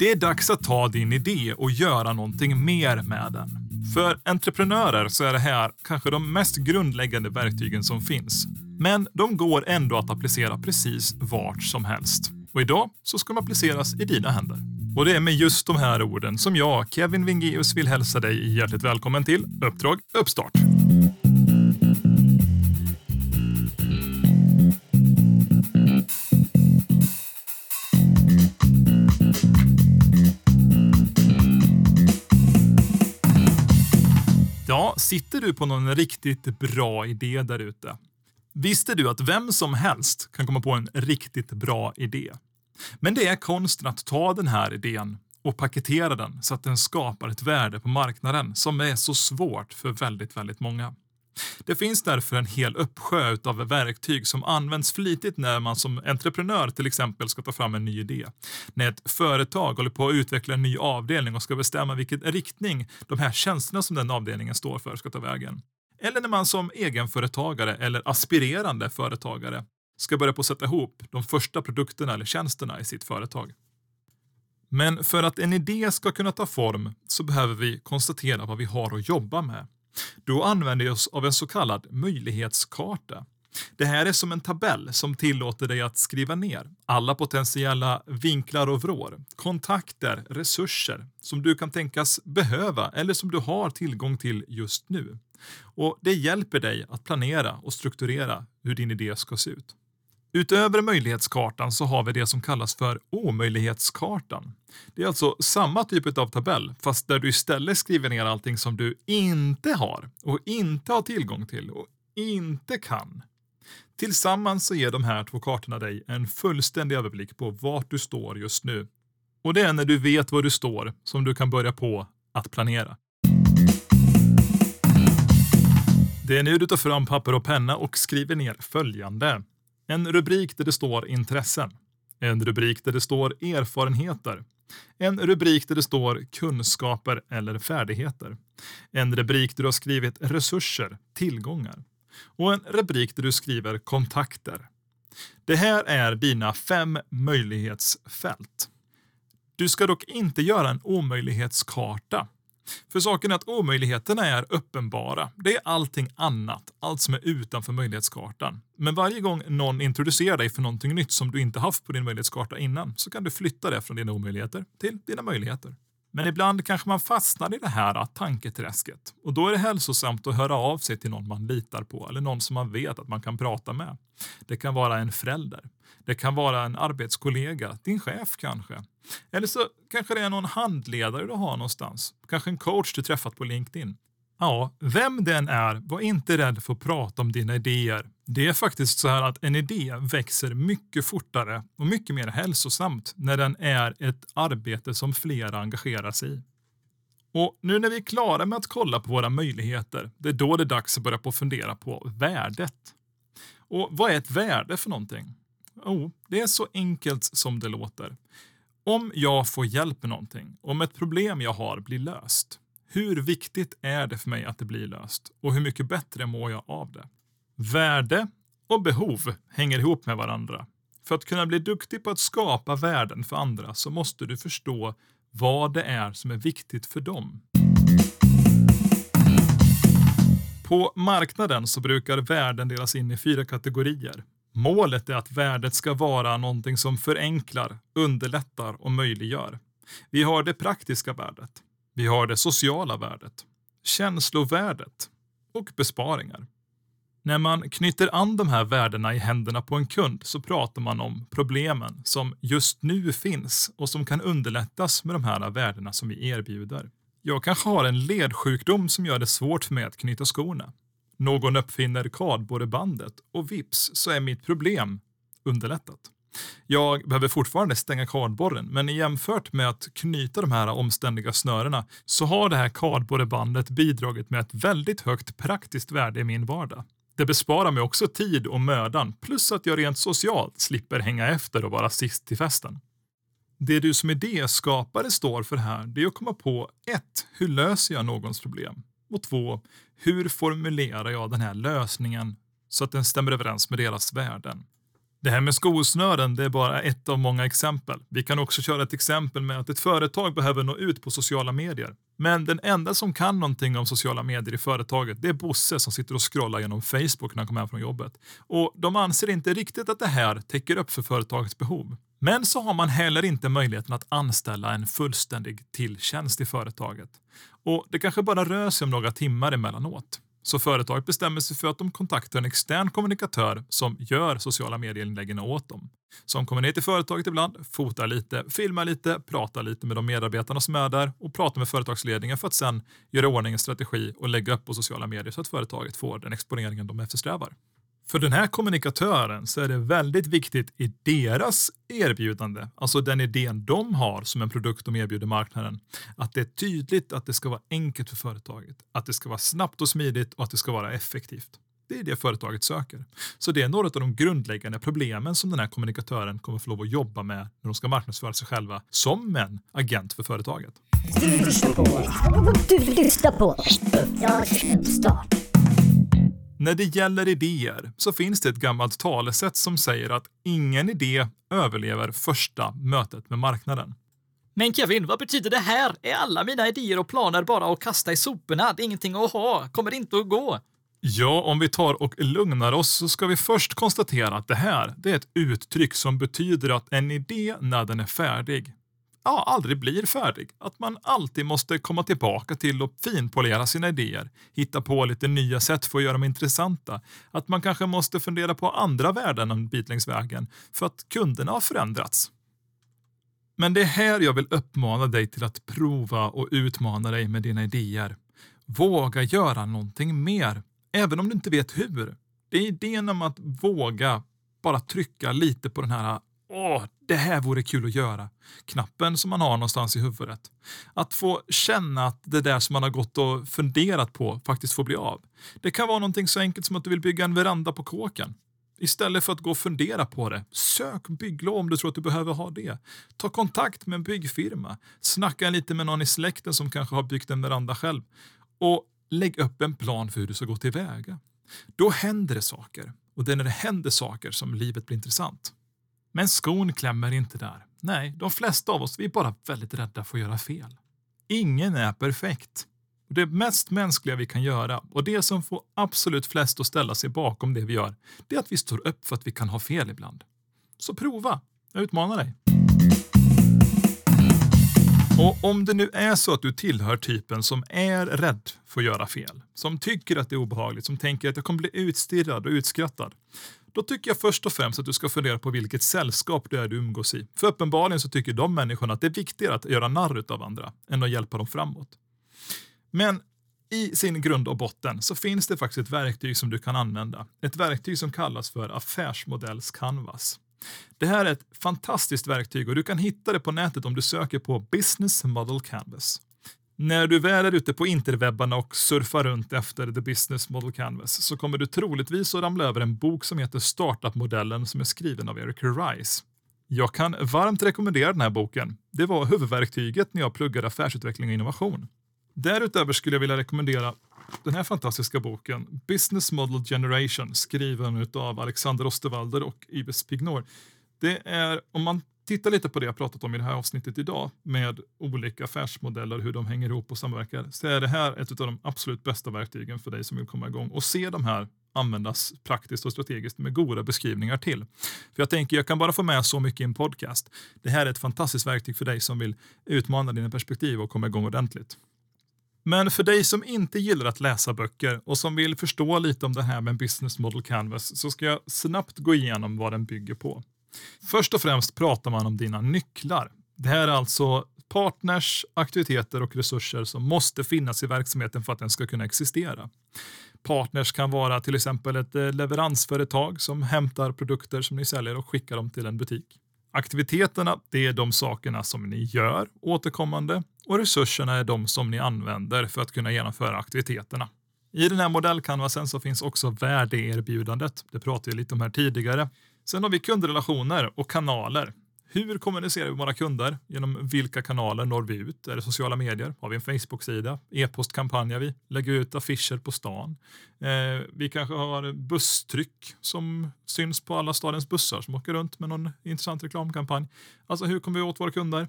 Det är dags att ta din idé och göra någonting mer med den. För entreprenörer så är det här kanske de mest grundläggande verktygen som finns. Men de går ändå att applicera precis vart som helst. Och idag så ska de appliceras i dina händer. Och det är med just de här orden som jag, Kevin Wingeus, vill hälsa dig hjärtligt välkommen till Uppdrag Uppstart. Sitter du på någon riktigt bra idé där ute? Visste du att vem som helst kan komma på en riktigt bra idé? Men det är konsten att ta den här idén och paketera den så att den skapar ett värde på marknaden som är så svårt för väldigt, väldigt många. Det finns därför en hel uppsjö av verktyg som används flitigt när man som entreprenör till exempel ska ta fram en ny idé. När ett företag håller på att utveckla en ny avdelning och ska bestämma vilken riktning de här tjänsterna som den avdelningen står för ska ta vägen. Eller när man som egenföretagare eller aspirerande företagare ska börja på att sätta ihop de första produkterna eller tjänsterna i sitt företag. Men för att en idé ska kunna ta form så behöver vi konstatera vad vi har att jobba med. Då använder vi oss av en så kallad möjlighetskarta. Det här är som en tabell som tillåter dig att skriva ner alla potentiella vinklar och vrår, kontakter, resurser som du kan tänkas behöva eller som du har tillgång till just nu. Och Det hjälper dig att planera och strukturera hur din idé ska se ut. Utöver möjlighetskartan så har vi det som kallas för omöjlighetskartan. Det är alltså samma typ av tabell, fast där du istället skriver ner allting som du inte har och inte har tillgång till och inte kan. Tillsammans så ger de här två kartorna dig en fullständig överblick på vart du står just nu. Och det är när du vet var du står som du kan börja på att planera. Det är nu du tar fram papper och penna och skriver ner följande. En rubrik där det står intressen. En rubrik där det står erfarenheter. En rubrik där det står kunskaper eller färdigheter. En rubrik där du har skrivit resurser, tillgångar. Och en rubrik där du skriver kontakter. Det här är dina fem möjlighetsfält. Du ska dock inte göra en omöjlighetskarta för saken är att omöjligheterna är uppenbara. Det är allting annat, allt som är utanför möjlighetskartan. Men varje gång någon introducerar dig för någonting nytt som du inte haft på din möjlighetskarta innan så kan du flytta det från dina omöjligheter till dina möjligheter. Men ibland kanske man fastnar i det här tanketräsket och då är det hälsosamt att höra av sig till någon man litar på eller någon som man vet att man kan prata med. Det kan vara en förälder. Det kan vara en arbetskollega, din chef kanske. Eller så kanske det är någon handledare du har någonstans. Kanske en coach du träffat på LinkedIn. Ja, vem den är, var inte rädd för att prata om dina idéer. Det är faktiskt så här att en idé växer mycket fortare och mycket mer hälsosamt när den är ett arbete som flera engagerar sig i. Och nu när vi är klara med att kolla på våra möjligheter, det är då det är dags att börja på fundera på värdet. Och vad är ett värde för någonting? Jo, det är så enkelt som det låter. Om jag får hjälp med någonting, om ett problem jag har blir löst, hur viktigt är det för mig att det blir löst och hur mycket bättre mår jag av det? Värde och behov hänger ihop med varandra. För att kunna bli duktig på att skapa värden för andra så måste du förstå vad det är som är viktigt för dem. På marknaden så brukar värden delas in i fyra kategorier. Målet är att värdet ska vara någonting som förenklar, underlättar och möjliggör. Vi har det praktiska värdet. Vi har det sociala värdet, känslovärdet och besparingar. När man knyter an de här värdena i händerna på en kund så pratar man om problemen som just nu finns och som kan underlättas med de här värdena som vi erbjuder. Jag kanske har en ledsjukdom som gör det svårt för mig att knyta skorna. Någon uppfinner kardborrebandet och vips så är mitt problem underlättat. Jag behöver fortfarande stänga kardborren, men jämfört med att knyta de här omständiga snörena så har det här kardborrebandet bidragit med ett väldigt högt praktiskt värde i min vardag. Det besparar mig också tid och mödan, plus att jag rent socialt slipper hänga efter och vara sist till festen. Det du som idéskapare står för här, det är att komma på 1. Hur löser jag någons problem? Och 2. Hur formulerar jag den här lösningen så att den stämmer överens med deras värden? Det här med skosnören det är bara ett av många exempel. Vi kan också köra ett exempel med att ett företag behöver nå ut på sociala medier. Men den enda som kan någonting om sociala medier i företaget det är Bosse som sitter och scrollar genom Facebook när han kommer hem från jobbet. Och de anser inte riktigt att det här täcker upp för företagets behov. Men så har man heller inte möjligheten att anställa en fullständig tilltjänst i företaget. Och det kanske bara rör sig om några timmar emellanåt. Så företaget bestämmer sig för att de kontaktar en extern kommunikatör som gör sociala medieinläggen åt dem. Som kommer ner till företaget ibland, fotar lite, filmar lite, pratar lite med de medarbetarna som är där och pratar med företagsledningen för att sen göra ordning en strategi och lägga upp på sociala medier så att företaget får den exponeringen de eftersträvar. För den här kommunikatören så är det väldigt viktigt i deras erbjudande, alltså den idén de har som en produkt de erbjuder marknaden, att det är tydligt att det ska vara enkelt för företaget, att det ska vara snabbt och smidigt och att det ska vara effektivt. Det är det företaget söker. Så det är några av de grundläggande problemen som den här kommunikatören kommer få lov att jobba med när de ska marknadsföra sig själva som en agent för företaget. Du lyssnar på... Du lyssnar på... När det gäller idéer så finns det ett gammalt talesätt som säger att ingen idé överlever första mötet med marknaden. Men Kevin, vad betyder det här? Är alla mina idéer och planer bara att kasta i soporna? Det är ingenting att ha. Kommer det inte att gå? Ja, om vi tar och lugnar oss så ska vi först konstatera att det här det är ett uttryck som betyder att en idé när den är färdig ja, aldrig blir färdig. Att man alltid måste komma tillbaka till och finpolera sina idéer, hitta på lite nya sätt för att göra dem intressanta. Att man kanske måste fundera på andra värden en bit längs vägen för att kunderna har förändrats. Men det är här jag vill uppmana dig till att prova och utmana dig med dina idéer. Våga göra någonting mer, även om du inte vet hur. Det är idén om att våga bara trycka lite på den här Åh, det här vore kul att göra. Knappen som man har någonstans i huvudet. Att få känna att det där som man har gått och funderat på faktiskt får bli av. Det kan vara någonting så enkelt som att du vill bygga en veranda på kåken. Istället för att gå och fundera på det, sök bygglov om du tror att du behöver ha det. Ta kontakt med en byggfirma. Snacka lite med någon i släkten som kanske har byggt en veranda själv. Och lägg upp en plan för hur du ska gå tillväga. Då händer det saker. Och det är när det händer saker som livet blir intressant. Men skon klämmer inte där. Nej, de flesta av oss vi är bara väldigt rädda för att göra fel. Ingen är perfekt. Det mest mänskliga vi kan göra och det som får absolut flest att ställa sig bakom det vi gör, det är att vi står upp för att vi kan ha fel ibland. Så prova. Jag utmanar dig. Och om det nu är så att du tillhör typen som är rädd för att göra fel, som tycker att det är obehagligt, som tänker att jag kommer bli utstirrad och utskrattad, då tycker jag först och främst att du ska fundera på vilket sällskap det är du umgås i. För uppenbarligen så tycker de människorna att det är viktigare att göra narr av andra än att hjälpa dem framåt. Men i sin grund och botten så finns det faktiskt ett verktyg som du kan använda. Ett verktyg som kallas för affärsmodells canvas. Det här är ett fantastiskt verktyg och du kan hitta det på nätet om du söker på Business Model Canvas. När du väl är ute på interwebbarna och surfar runt efter The Business Model Canvas så kommer du troligtvis att ramla över en bok som heter Startup-modellen som är skriven av Eric Rice. Jag kan varmt rekommendera den här boken. Det var huvudverktyget när jag pluggade affärsutveckling och innovation. Därutöver skulle jag vilja rekommendera den här fantastiska boken Business Model Generation skriven av Alexander Osterwalder och Ibis Pignor. Det är, om man titta lite på det jag pratat om i det här avsnittet idag med olika affärsmodeller, hur de hänger ihop och samverkar, så är det här ett av de absolut bästa verktygen för dig som vill komma igång och se de här användas praktiskt och strategiskt med goda beskrivningar till. För jag tänker, jag kan bara få med så mycket i en podcast. Det här är ett fantastiskt verktyg för dig som vill utmana dina perspektiv och komma igång ordentligt. Men för dig som inte gillar att läsa böcker och som vill förstå lite om det här med Business Model Canvas så ska jag snabbt gå igenom vad den bygger på. Först och främst pratar man om dina nycklar. Det här är alltså partners, aktiviteter och resurser som måste finnas i verksamheten för att den ska kunna existera. Partners kan vara till exempel ett eh, leveransföretag som hämtar produkter som ni säljer och skickar dem till en butik. Aktiviteterna, det är de sakerna som ni gör återkommande och resurserna är de som ni använder för att kunna genomföra aktiviteterna. I den här modellkanvasen så finns också värdeerbjudandet. Det pratade jag lite om här tidigare. Sen har vi kundrelationer och kanaler. Hur kommunicerar vi med våra kunder? Genom vilka kanaler når vi ut? Är det sociala medier? Har vi en Facebook-sida? E-postkampanjar vi? Lägger ut affischer på stan? Eh, vi kanske har busstryck som syns på alla stadens bussar som åker runt med någon intressant reklamkampanj. Alltså hur kommer vi åt våra kunder?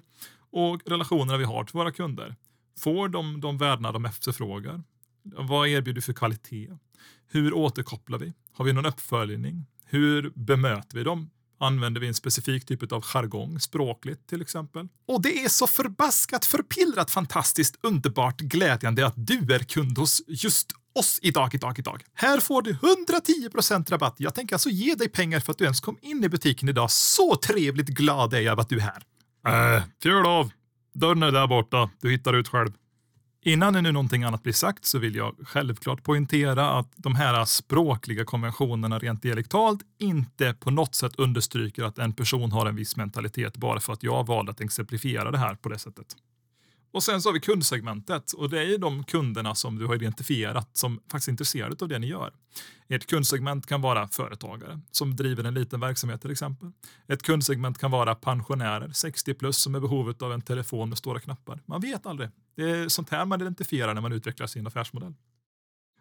Och relationerna vi har till våra kunder. Får de de värdena de efterfrågar? Vad erbjuder vi för kvalitet? Hur återkopplar vi? Har vi någon uppföljning? Hur bemöter vi dem? Använder vi en specifik typ av jargong, språkligt till exempel? Och det är så förbaskat förpillrat fantastiskt underbart glädjande att du är kund hos just oss idag, idag, idag. Här får du 110% rabatt. Jag tänker alltså ge dig pengar för att du ens kom in i butiken idag. Så trevligt glad är jag över att du är här. Äh, fjol av. Dörren är där borta. Du hittar ut själv. Innan nu någonting annat blir sagt så vill jag självklart poängtera att de här språkliga konventionerna rent dialektalt inte på något sätt understryker att en person har en viss mentalitet bara för att jag valde att exemplifiera det här på det sättet. Och sen så har vi kundsegmentet och det är ju de kunderna som du har identifierat som faktiskt är intresserade av det ni gör. Ett kundsegment kan vara företagare som driver en liten verksamhet till exempel. Ett kundsegment kan vara pensionärer, 60 plus, som är behovet av en telefon med stora knappar. Man vet aldrig. Det är sånt här man identifierar när man utvecklar sin affärsmodell.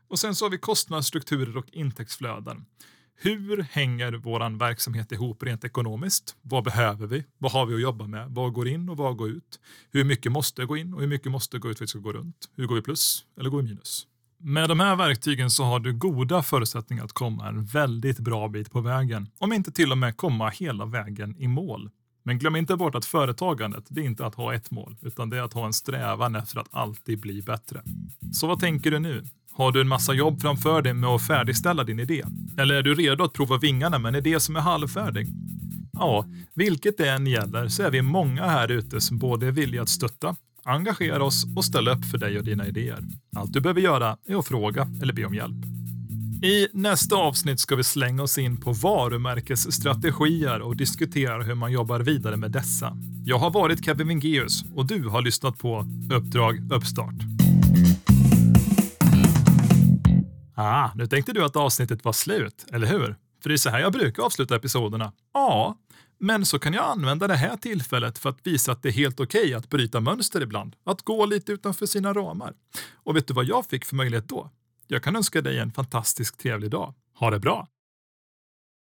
Och sen så har vi kostnadsstrukturer och intäktsflöden. Hur hänger vår verksamhet ihop rent ekonomiskt? Vad behöver vi? Vad har vi att jobba med? Vad går in och vad går ut? Hur mycket måste gå in och hur mycket måste gå ut för att vi ska gå runt? Hur går vi plus eller går vi minus? Med de här verktygen så har du goda förutsättningar att komma en väldigt bra bit på vägen, om inte till och med komma hela vägen i mål. Men glöm inte bort att företagandet, det är inte att ha ett mål, utan det är att ha en strävan efter att alltid bli bättre. Så vad tänker du nu? Har du en massa jobb framför dig med att färdigställa din idé? Eller är du redo att prova vingarna med en idé som är halvfärdig? Ja, vilket det än gäller så är vi många här ute som både är villiga att stötta, engagera oss och ställa upp för dig och dina idéer. Allt du behöver göra är att fråga eller be om hjälp. I nästa avsnitt ska vi slänga oss in på varumärkesstrategier och diskutera hur man jobbar vidare med dessa. Jag har varit Kevin Vingeus och du har lyssnat på Uppdrag Uppstart. Ah, nu tänkte du att avsnittet var slut, eller hur? För det är så här jag brukar avsluta episoderna. Ja, men så kan jag använda det här tillfället för att visa att det är helt okej okay att bryta mönster ibland. Att gå lite utanför sina ramar. Och vet du vad jag fick för möjlighet då? Jag kan önska dig en fantastiskt trevlig dag. Ha det bra!